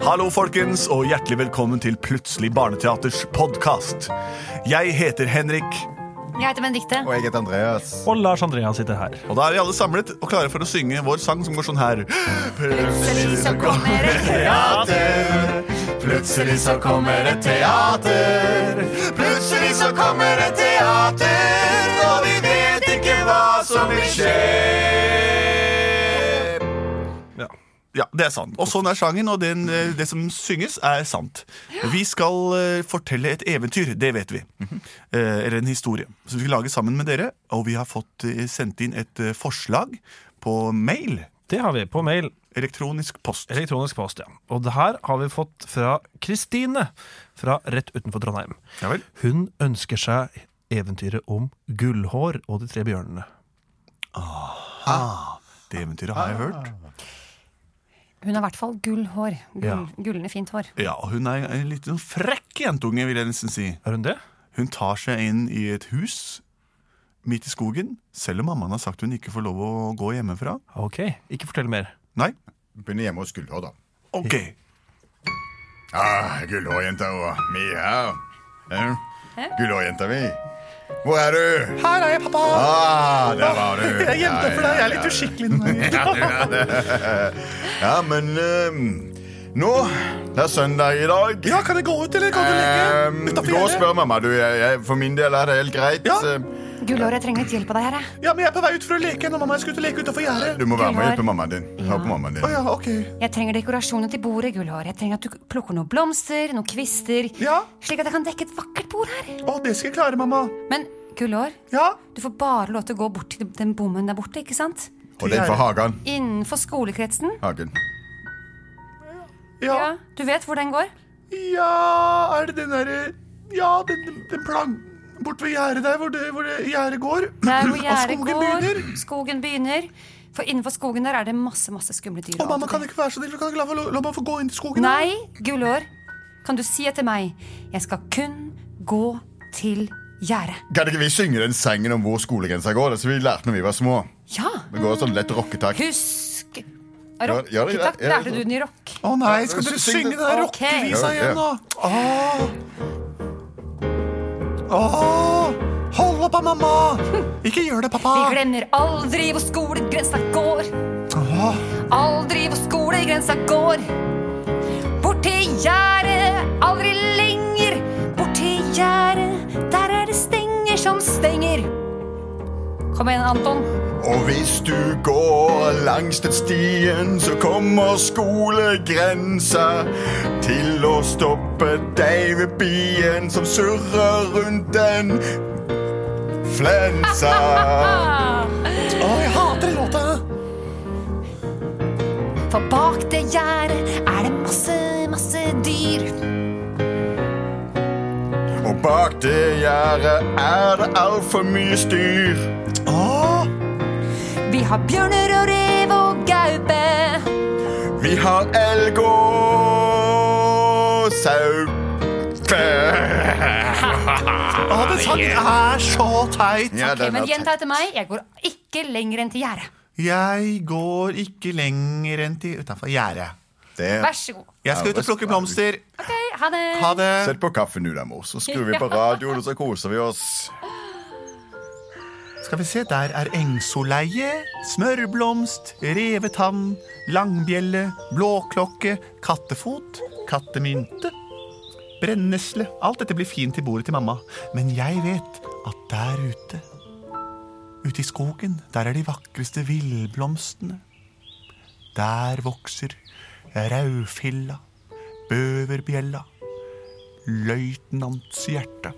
Hallo, folkens, og hjertelig velkommen til Plutselig barneteaters podkast. Jeg heter Henrik, Jeg heter Benedikte. Og jeg heter Andreas. Og Lars Andreas sitter her. og da er vi alle samlet og klare for å synge vår sang som går sånn her. Plutselig så kommer et teater. Plutselig så kommer et teater. Plutselig så kommer et teater, og vi vet ikke hva som vil skje. Ja. Det er sant. Og sånn er sangen, og den, eh, det som synges, er sant. Vi skal eh, fortelle et eventyr, det vet vi. Eh, Eller en historie. Som vi skal lage sammen med dere, og vi har fått sendt inn et forslag på mail. Det har vi på mail. Elektronisk post. Elektronisk post, ja. Og det her har vi fått fra Kristine fra rett utenfor Trondheim. Ja vel. Hun ønsker seg eventyret om Gullhår og de tre bjørnene. Ah, det eventyret har jeg hørt. Hun har i hvert fall gull hår. Gull, Ja. Gullende fint hår. Ja, Hun er en litt sånn frekk jentunge, vil jeg nesten si. Er hun det? Hun tar seg inn i et hus midt i skogen, selv om mammaen har sagt hun ikke får lov å gå hjemmefra. Ok, ikke fortell mer. Nei? Begynner hjemme hos Gullhår, da. Ok. Ah, Gullhårjenta og mi her. Ja. Gullhårjenta mi. Hvor er du? Her er jeg, pappa! Ah, der var du. Jeg gjemte for deg. Jeg er litt uskikkelig nå. Ja, du er det. ja men um, nå Det er søndag i dag. Ja, kan jeg gå ut, eller kan du Ehm, leke? gå og spør mamma. Du, jeg, jeg, for min del er det helt greit. Ja. Gullår, jeg trenger litt hjelp av deg her. jeg. Ja, men jeg er på vei ut for å leke når mamma skal ut og leke utenfor gjerdet. Du må være med og hjelpe mammaen din. Hør på mammaen din. Oh, ja, ok. Jeg trenger dekorasjoner til bordet, Gullhår. Jeg trenger at du plukker noen blomster, noen kvister, Ja. slik at jeg kan dekke et vakkert bord her. Å, det skal jeg klare, mamma. Men Gullår, Ja. du får bare lov til å gå bort til den bommen der borte, ikke sant? Og den for hagen. Innenfor skolekretsen. Hagen. Ja. Ja, du vet hvor den går? Ja, er det den derre Ja, den, den, den plang... Bort ved gjerdet der hvor, det, hvor det gjerdet går. Der hvor gjerdet går. begynner. Skogen begynner. For innenfor skogen der er det masse masse skumle dyr. Å, mamma kan det. ikke være så snill, la, la, la meg få gå inn til skogen. Nei, Gullår. Kan du si etter meg Jeg skal kun gå til gjerdet. Kan ikke vi synge den sangen om hvor skolegrensa går? Det som vi lærte når vi var små. Ja. Det går sånn lett rocketakt. Husk Ja, ja, ja, Lærte du den i rock? Å nei, skal dere synge den der Ok. rockevisa igjen nå? Åh. Åh. Hold opp, mamma! Ikke gjør det, pappa. Vi glemmer aldri hvor skolegrensa går. Åh. Aldri hvor skolegrensa går. Bort til gjerdet, Kom igjen, Anton. Og hvis du går langs den stien, så kommer skolegrensa til å stoppe deg ved bien som surrer rundt en flensa. Å, Åh, jeg hater den låta. for bak det gjerdet er det masse, masse dyr. Og bak det gjerdet er det altfor mye styr. Åh. Vi har bjørner og rev og gaupe. Vi har elg og sau. Åh, den sangen er så teit. Ja, Ok, den men er gjenta etter meg. Jeg går ikke lenger enn til gjerdet. Jeg går ikke lenger enn til utenfor gjerdet. det. Vær så god. Jeg skal ut og plukke blomster. Ok, ha det. Ha det. Sett på kaffen nå, da, mor, så skrur vi på radioen, og så koser vi oss. Skal vi se, der er engsoleie, smørblomst, revetann, langbjelle, blåklokke, kattefot, kattemynte, brennesle. Alt dette blir fint til bordet til mamma. Men jeg vet at der ute, ute i skogen, der er de vakreste villblomstene. Der vokser raufilla, bøverbjella, løytnants hjerte.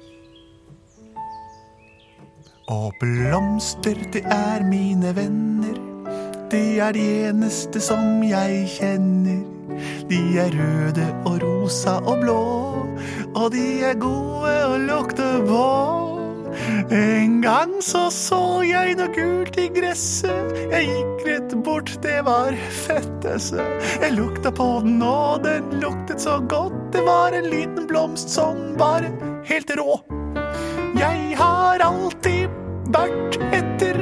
Og blomster, det er mine venner. det er de eneste som jeg kjenner. De er røde og rosa og blå, og de er gode å lukte på. En gang så så jeg noe gult i gresset. Jeg gikk rett bort, det var fettese. Jeg lukta på den, og den luktet så godt. Det var en liten blomst som var helt rå. Jeg har alltid vært etter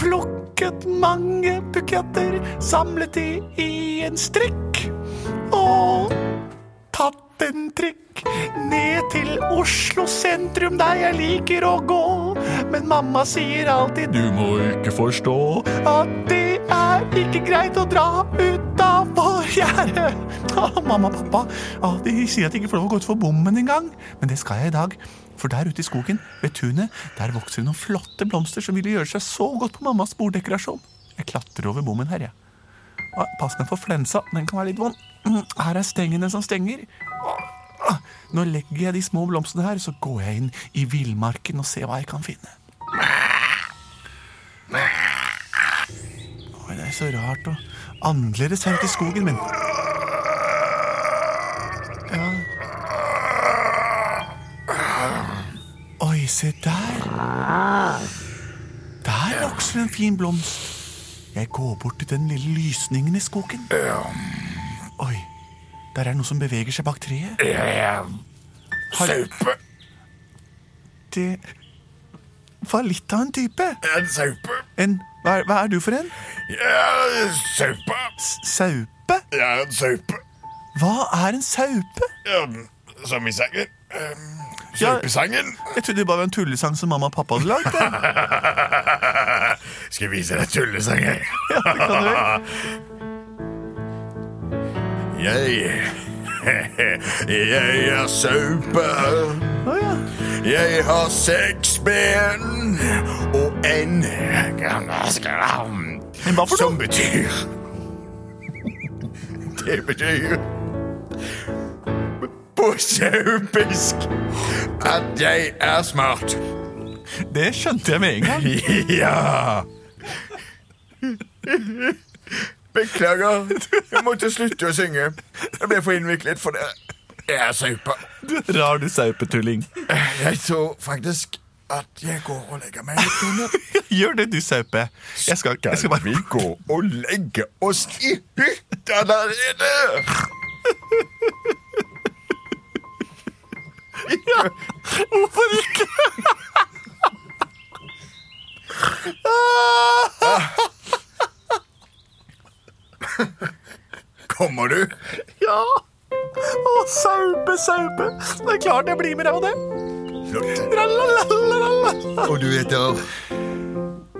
Plukket mange buketter, samlet de i en strikk. Og tatt en trikk ned til Oslo sentrum, der jeg liker å gå. Men mamma sier alltid du må ikke forstå at det er ikke greit å dra utafor gjerdet. Å, mamma og pappa, ah, de sier at de ikke får lov å gå utfor bommen engang. Men det skal jeg i dag. For der ute i skogen, ved tunet, der vokser det noen flotte blomster som ville gjøre seg så godt på mammas borddekorasjon. Jeg klatrer over bommen her, jeg. Ah, Pass meg for flensa, den kan være litt vond. Mm, Her er stengene som stenger. Ah, Nå legger jeg de små blomstene her, så går jeg inn i villmarken og ser hva jeg kan finne. Oi, det er så rart og annerledes her ute i skogen min. Se der. Der vokser en fin blomst. Jeg går bort til den lille lysningen i skogen. Oi, der er noe som beveger seg bak treet. Saupe. Det var litt av en type. En saupe. En, hva, er, hva er du for en? Ja, saupe. Saupe? Ja, en saupe. Hva er en saupe? Ja, som vi sier. Um, Ja. Jeg trodde det bare var en tullesang som mamma og pappa hadde lagd. Skal jeg vise deg tullesanger? Ja, det kan du. Jeg Jeg er saupe. Oh, ja. Jeg har seks ben og en Som betyr Det betyr saupisk at jeg er smart. Det skjønte jeg med en gang. Ja. Beklager. Jeg måtte slutte å synge. Jeg ble for innviklet for det. Jeg er saupa. Rar du saupetulling. Jeg tror faktisk at jeg går og legger meg litt under. Gjør det, du saupe. Jeg skal, jeg skal bare vi gå og legge oss i hytta der nede? Hvorfor ikke? Kommer du? Ja. Å, saupe, saupe. Det er klart jeg blir med deg på det. Flott. Og du heter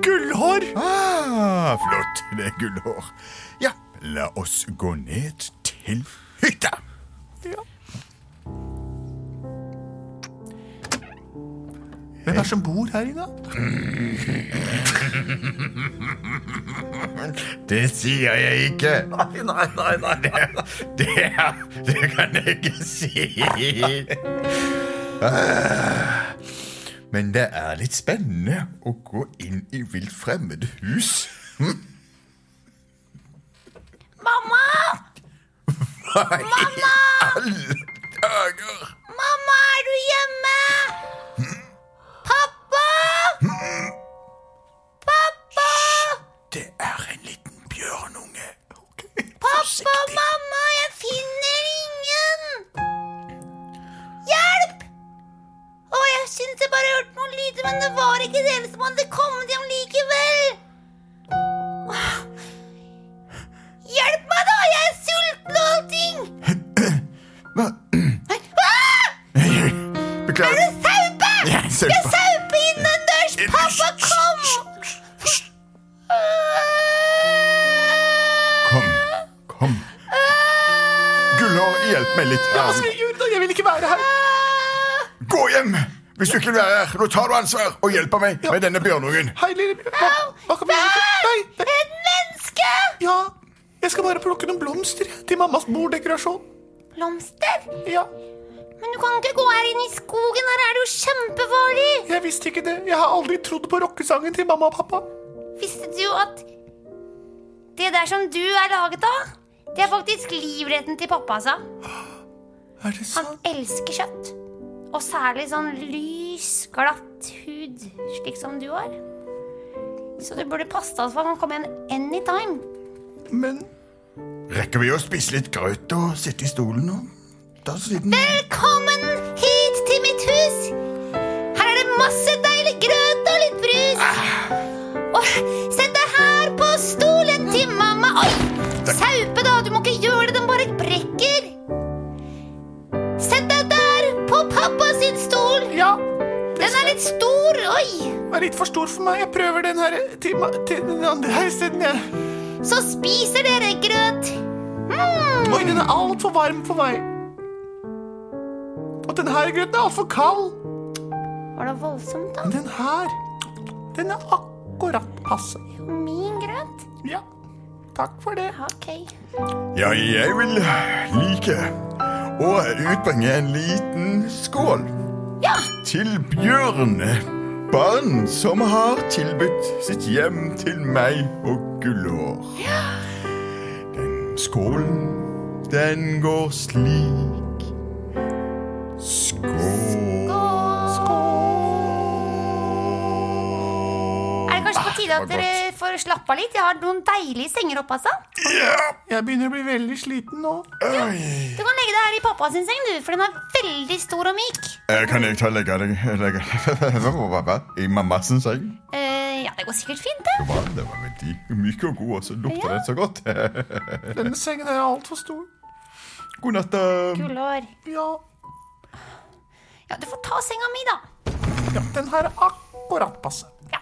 Gullhår. ah, Flott. Det er gullhår. Ja, la oss gå ned til hytta. Ja. Hvem er det som bor her inne? Det sier jeg ikke. Nei, nei, nei, nei. Det, det, det kan jeg ikke si. Men det er litt spennende å gå inn i vilt fremmede hus. Mamma! Hva i alle Beklager. Er det saupe? Ja, saupe. Det er saupe innendørs! Pappa, kom! Kom, kom. Gullhår, hjelp meg litt. Hva skal jeg gjøre? Jeg vil ikke være her. Gå hjem! Hvis du ikke vil være her, nå tar du ansvar og hjelper meg med denne bjørnungen. Hei, lille hva, hva kan vi gjøre? Nei, nei. Et menneske! Ja, jeg skal bare plukke noen blomster til mammas borddekorasjon. Blomster? Ja, Men du kan ikke gå her inn i skogen, her er det jo kjempefarlig! jeg visste ikke det. Jeg har aldri trodd på rockesangen til mamma og pappa. Visste du at Det der som du er laget av, det er faktisk livretten til pappa, sa. Er det Han elsker kjøtt. Og særlig sånn lys, glatt hud, slik som du har. Så du burde passe deg for at han kommer igjen anytime. Men Rekker vi å spise litt grøt og sitte i stolen og en Velkommen hit til mitt hus! Her er det masse deilig grøt og litt brus. Og sett deg her på stolen til mamma. Oi! Saupe, da! Du må ikke gjøre det, den bare brekker. Sett deg der på pappa sin stol. ja, Den er litt stor. Oi! den er litt for stor for meg. Jeg prøver den her til, ma- til den andre her isteden. jeg. Så spiser dere grøt. Mm. Oi, den er altfor varm for meg. Og den her grøten er altfor kald. Var det voldsomt, da? Men den her, den er akkurat passe. Min grøt? Ja, takk for det. Ok. Ja, jeg vil like å utbringe en liten skål Ja, til Bjørne. Barn som har tilbudt sitt hjem til meg og Gullår. Den skålen, den går slik. Skål. Er det kanskje på tide at dere får slappe av litt? Jeg har noen deilige senger oppe, altså. Jeg begynner å bli veldig sliten nå. Du kan legge deg her i pappas sin seng, du, for den er veldig stor og myk. Eh, Kan jeg ta og legge deg legge, i mammas seng? Eh, ja, det går sikkert fint, det. Det var, det var veldig myk og god, og så lukter Ja. den så godt. Denne sengen er altfor stor. God natt. da. Gullår. Ja, Ja, du får ta senga mi, da. ja, den her er akkurat passe. Ja.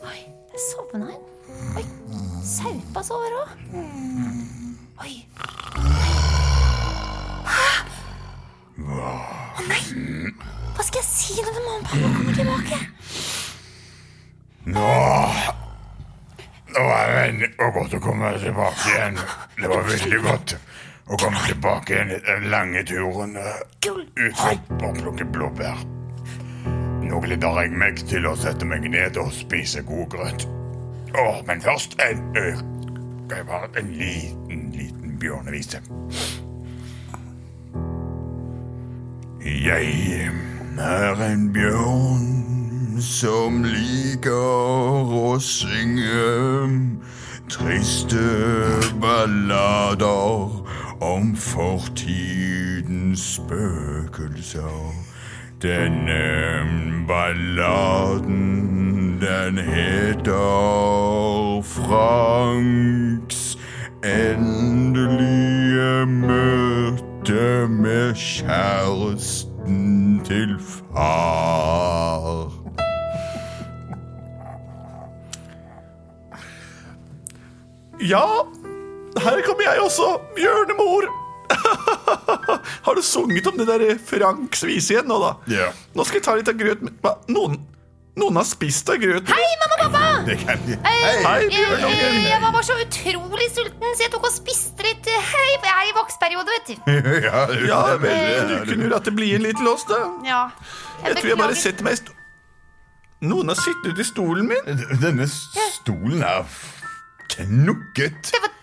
Oi, der sovna en. Oi, saupa sover òg. Oi. Å nei! Hva skal jeg si når mamma og pappa kommer tilbake? Nå Nå er det endelig og godt å komme tilbake igjen. Det var veldig godt å komme tilbake igjen den lange turen eh, Gull. ut for plukke blåbær. Nå gleder jeg meg til å sette meg ned og spise god grøt. Åh, men først en ø, skal jeg bare en liten, liten bjørnevise. Jeg er en bjørn som liker å synge triste ballader om fortidens spøkelser. Denne balladen, den heter Franks endelige møte med kjæresten til far. Ja, her kommer jeg også, bjørnemor. Har du sunget om det der Franks vise igjen nå, da? Ja. Nå skal jeg ta litt av grøten. Hva? Noen, noen har spist av grøten. Hei, mamma og pappa! Det kan vi. Eh, Hei, eh, bjørnungen. Jeg var bare så utrolig sulten, så jeg tok og spiste litt. eh, Hei, jeg er i voksperiode, vet du. Ja, Ja, vel, du kunne jo latt det bli en liten lås, da. Ja. Jeg tror jeg bare setter meg i sto... Noen har sittet i stolen min. Denne stolen er knukket. Det var,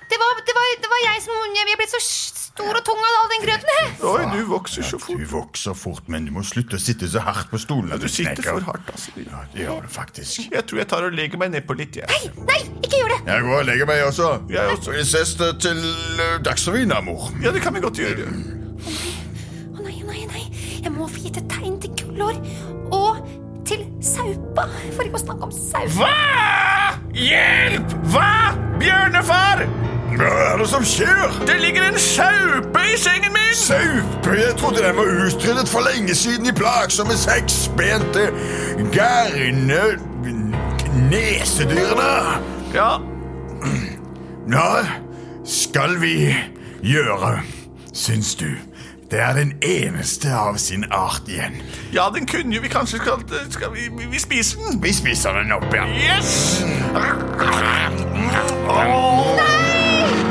det, var, det, var, jeg som Jeg ble så stor og tung av all den grøten. her Oi, du vokser så fort. Du vokser fort, men du må slutte å sitte så hardt på stolen. at Du sitter for hardt, altså. Ja, det gjør du faktisk. Jeg tror jeg tar og legger meg nedpå litt, jeg. Nei, nei, ikke gjør det. Jeg går og legger meg også. Jeg også. Vi ses til uh, Dagsrevyen, da, mor. Ja, det kan vi godt gjøre. Å nei, å nei, nei. Jeg må få gitt et tegn til Gullår. Og til Saupa. For ikke å snakke om Saupa. Hva? Hjelp! Hva? Bjørnefar! Hva er det som skjer? Det ligger en saupe i sengen min! Saupe! Jeg trodde den var utryddet for lenge siden i plagsomme seksbente, gærne nesedyrene. Ja, Hva skal vi gjøre, syns du? Det er den eneste av sin art igjen. ja, den kunne jo vi kanskje skal, skal vi, vi, vi spise den? Vi spiser den opp, ja. Yes!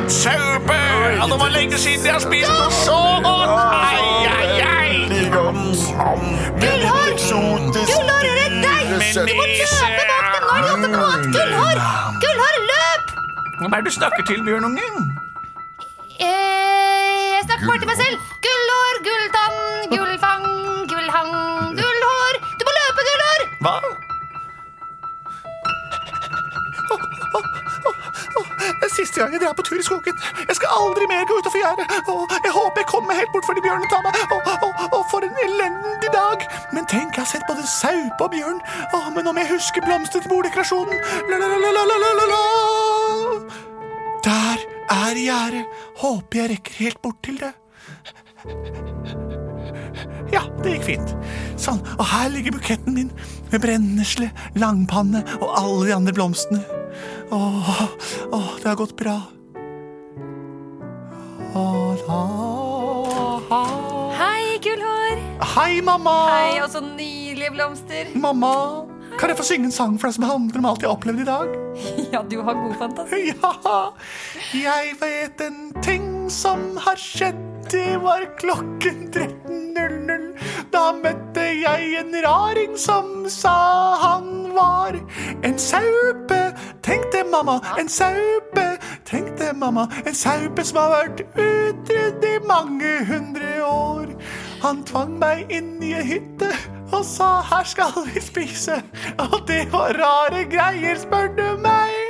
Saupe! Ja, det var lenge siden jeg har spist noe så godt! Ai, ai, ai! Gullhår! Gullhår, redd deg! Du må kjøpe bak den! Nå er det åtte på! Gullhår! Gullhår, løp! Hvem er det du snakker til, bjørnungen? Eh, Jeg snakker bare til meg selv. Gullhår, gulltann, gullfang, gullhang, gullhår. Du må løpe, gullhår! Hva? Det er siste gang jeg drar på tur i skogen. Jeg skal aldri mer gå utenfor gjerdet. Jeg håper jeg kommer helt bort før de bjørnene tar meg. Åh, åh, åh, for en elendig dag. Men tenk, jeg har sett både saupe og bjørn. Å, men om jeg husker blomster til borddekorasjonen la, la. Der er gjerdet. Håper jeg rekker helt bort til det. Ja, det gikk fint. Sånn, og her ligger buketten min med brennesle, langpanne og alle de andre blomstene. Åh, åh, det har gått bra. Åh, da. Hei, gullhår. Hei, mamma! Hei, og så nydelige blomster. Mamma, kan jeg få synge en sang for deg som handler om alt jeg har opplevd i dag? Ja, du har god fantasi. Ja, jeg vet en ting som har skjedd. Det var klokken 13.00. Da møtte jeg en raring som sa han var en saupe. Tenkte mamma, en saupe. Tenkte mamma, en saupe som har vært utredd i mange hundre år. Han tvang meg inn i ei hytte og sa her skal vi spise. Og det var rare greier, spør du meg.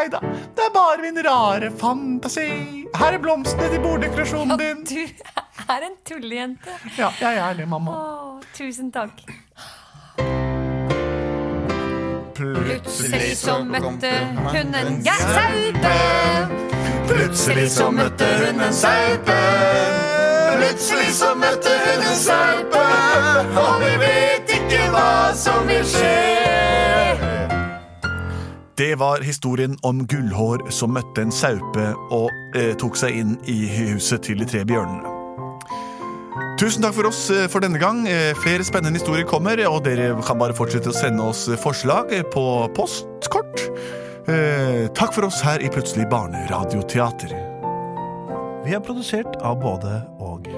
Nei da, det er bare min rare fantasi. Her er blomstene til borddekorasjonen din. Ja, Du er en tullejente. Ja, jeg er det, mamma. Åh, tusen takk. Plutselig så møtte hun en saupe. Plutselig så møtte hun en saupe. Plutselig så møtte hun en saupe. Og vi vet ikke hva som vil skje. Det var historien om Gullhår som møtte en saupe og eh, tok seg inn i huset til de tre bjørnene. Tusen takk for oss eh, for denne gang. Eh, Flere spennende historier kommer, og dere kan bare fortsette å sende oss eh, forslag på postkort. Takk for oss her i Plutselig barneradioteater. Vi er produsert av både og.